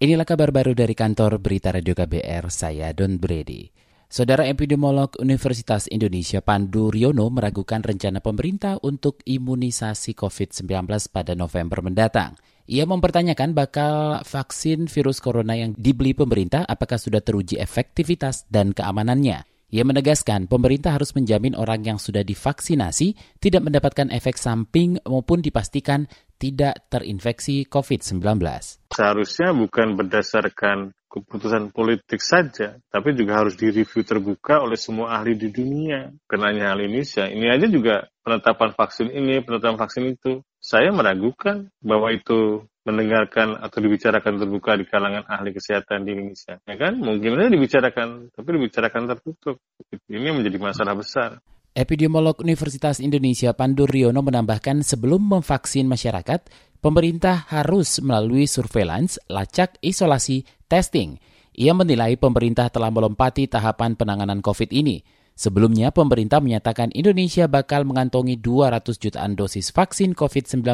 Inilah kabar baru dari kantor Berita Radio KBR, saya Don Brady. Saudara epidemiolog Universitas Indonesia Pandu Riono meragukan rencana pemerintah untuk imunisasi COVID-19 pada November mendatang. Ia mempertanyakan bakal vaksin virus corona yang dibeli pemerintah apakah sudah teruji efektivitas dan keamanannya. Ia menegaskan pemerintah harus menjamin orang yang sudah divaksinasi tidak mendapatkan efek samping maupun dipastikan tidak terinfeksi COVID-19. Seharusnya bukan berdasarkan keputusan politik saja, tapi juga harus direview terbuka oleh semua ahli di dunia. Kenanya hal Indonesia, ini aja juga penetapan vaksin ini, penetapan vaksin itu. Saya meragukan bahwa itu mendengarkan atau dibicarakan terbuka di kalangan ahli kesehatan di Indonesia. Ya kan? Mungkin saja dibicarakan, tapi dibicarakan tertutup. Ini menjadi masalah besar. Epidemiolog Universitas Indonesia Pandu Riono menambahkan sebelum memvaksin masyarakat, pemerintah harus melalui surveillance, lacak, isolasi, testing. Ia menilai pemerintah telah melompati tahapan penanganan COVID ini. Sebelumnya, pemerintah menyatakan Indonesia bakal mengantongi 200 jutaan dosis vaksin COVID-19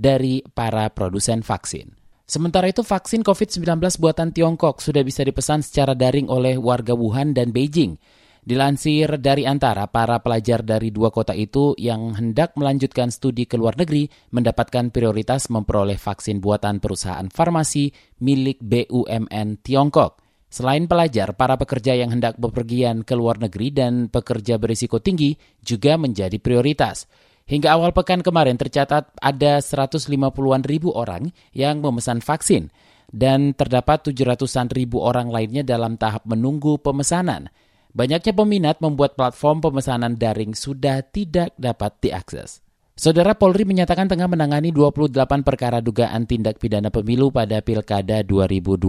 dari para produsen vaksin. Sementara itu, vaksin COVID-19 buatan Tiongkok sudah bisa dipesan secara daring oleh warga Wuhan dan Beijing. Dilansir dari antara para pelajar dari dua kota itu yang hendak melanjutkan studi ke luar negeri mendapatkan prioritas memperoleh vaksin buatan perusahaan farmasi milik BUMN Tiongkok. Selain pelajar, para pekerja yang hendak bepergian ke luar negeri dan pekerja berisiko tinggi juga menjadi prioritas. Hingga awal pekan kemarin tercatat ada 150-an ribu orang yang memesan vaksin dan terdapat 700-an ribu orang lainnya dalam tahap menunggu pemesanan. Banyaknya peminat membuat platform pemesanan daring sudah tidak dapat diakses. Saudara Polri menyatakan tengah menangani 28 perkara dugaan tindak pidana pemilu pada Pilkada 2020.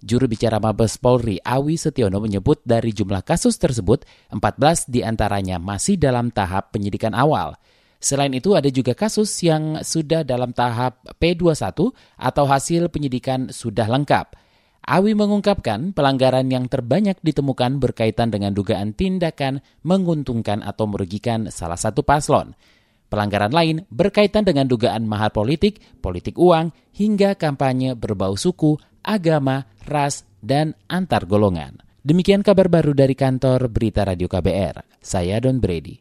Juru bicara Mabes Polri Awi Setiono menyebut dari jumlah kasus tersebut, 14 di antaranya masih dalam tahap penyidikan awal. Selain itu ada juga kasus yang sudah dalam tahap P21 atau hasil penyidikan sudah lengkap. Awi mengungkapkan pelanggaran yang terbanyak ditemukan berkaitan dengan dugaan tindakan menguntungkan atau merugikan salah satu paslon. Pelanggaran lain berkaitan dengan dugaan mahar politik, politik uang, hingga kampanye berbau suku, agama, ras, dan antar golongan. Demikian kabar baru dari kantor Berita Radio KBR. Saya Don Brady.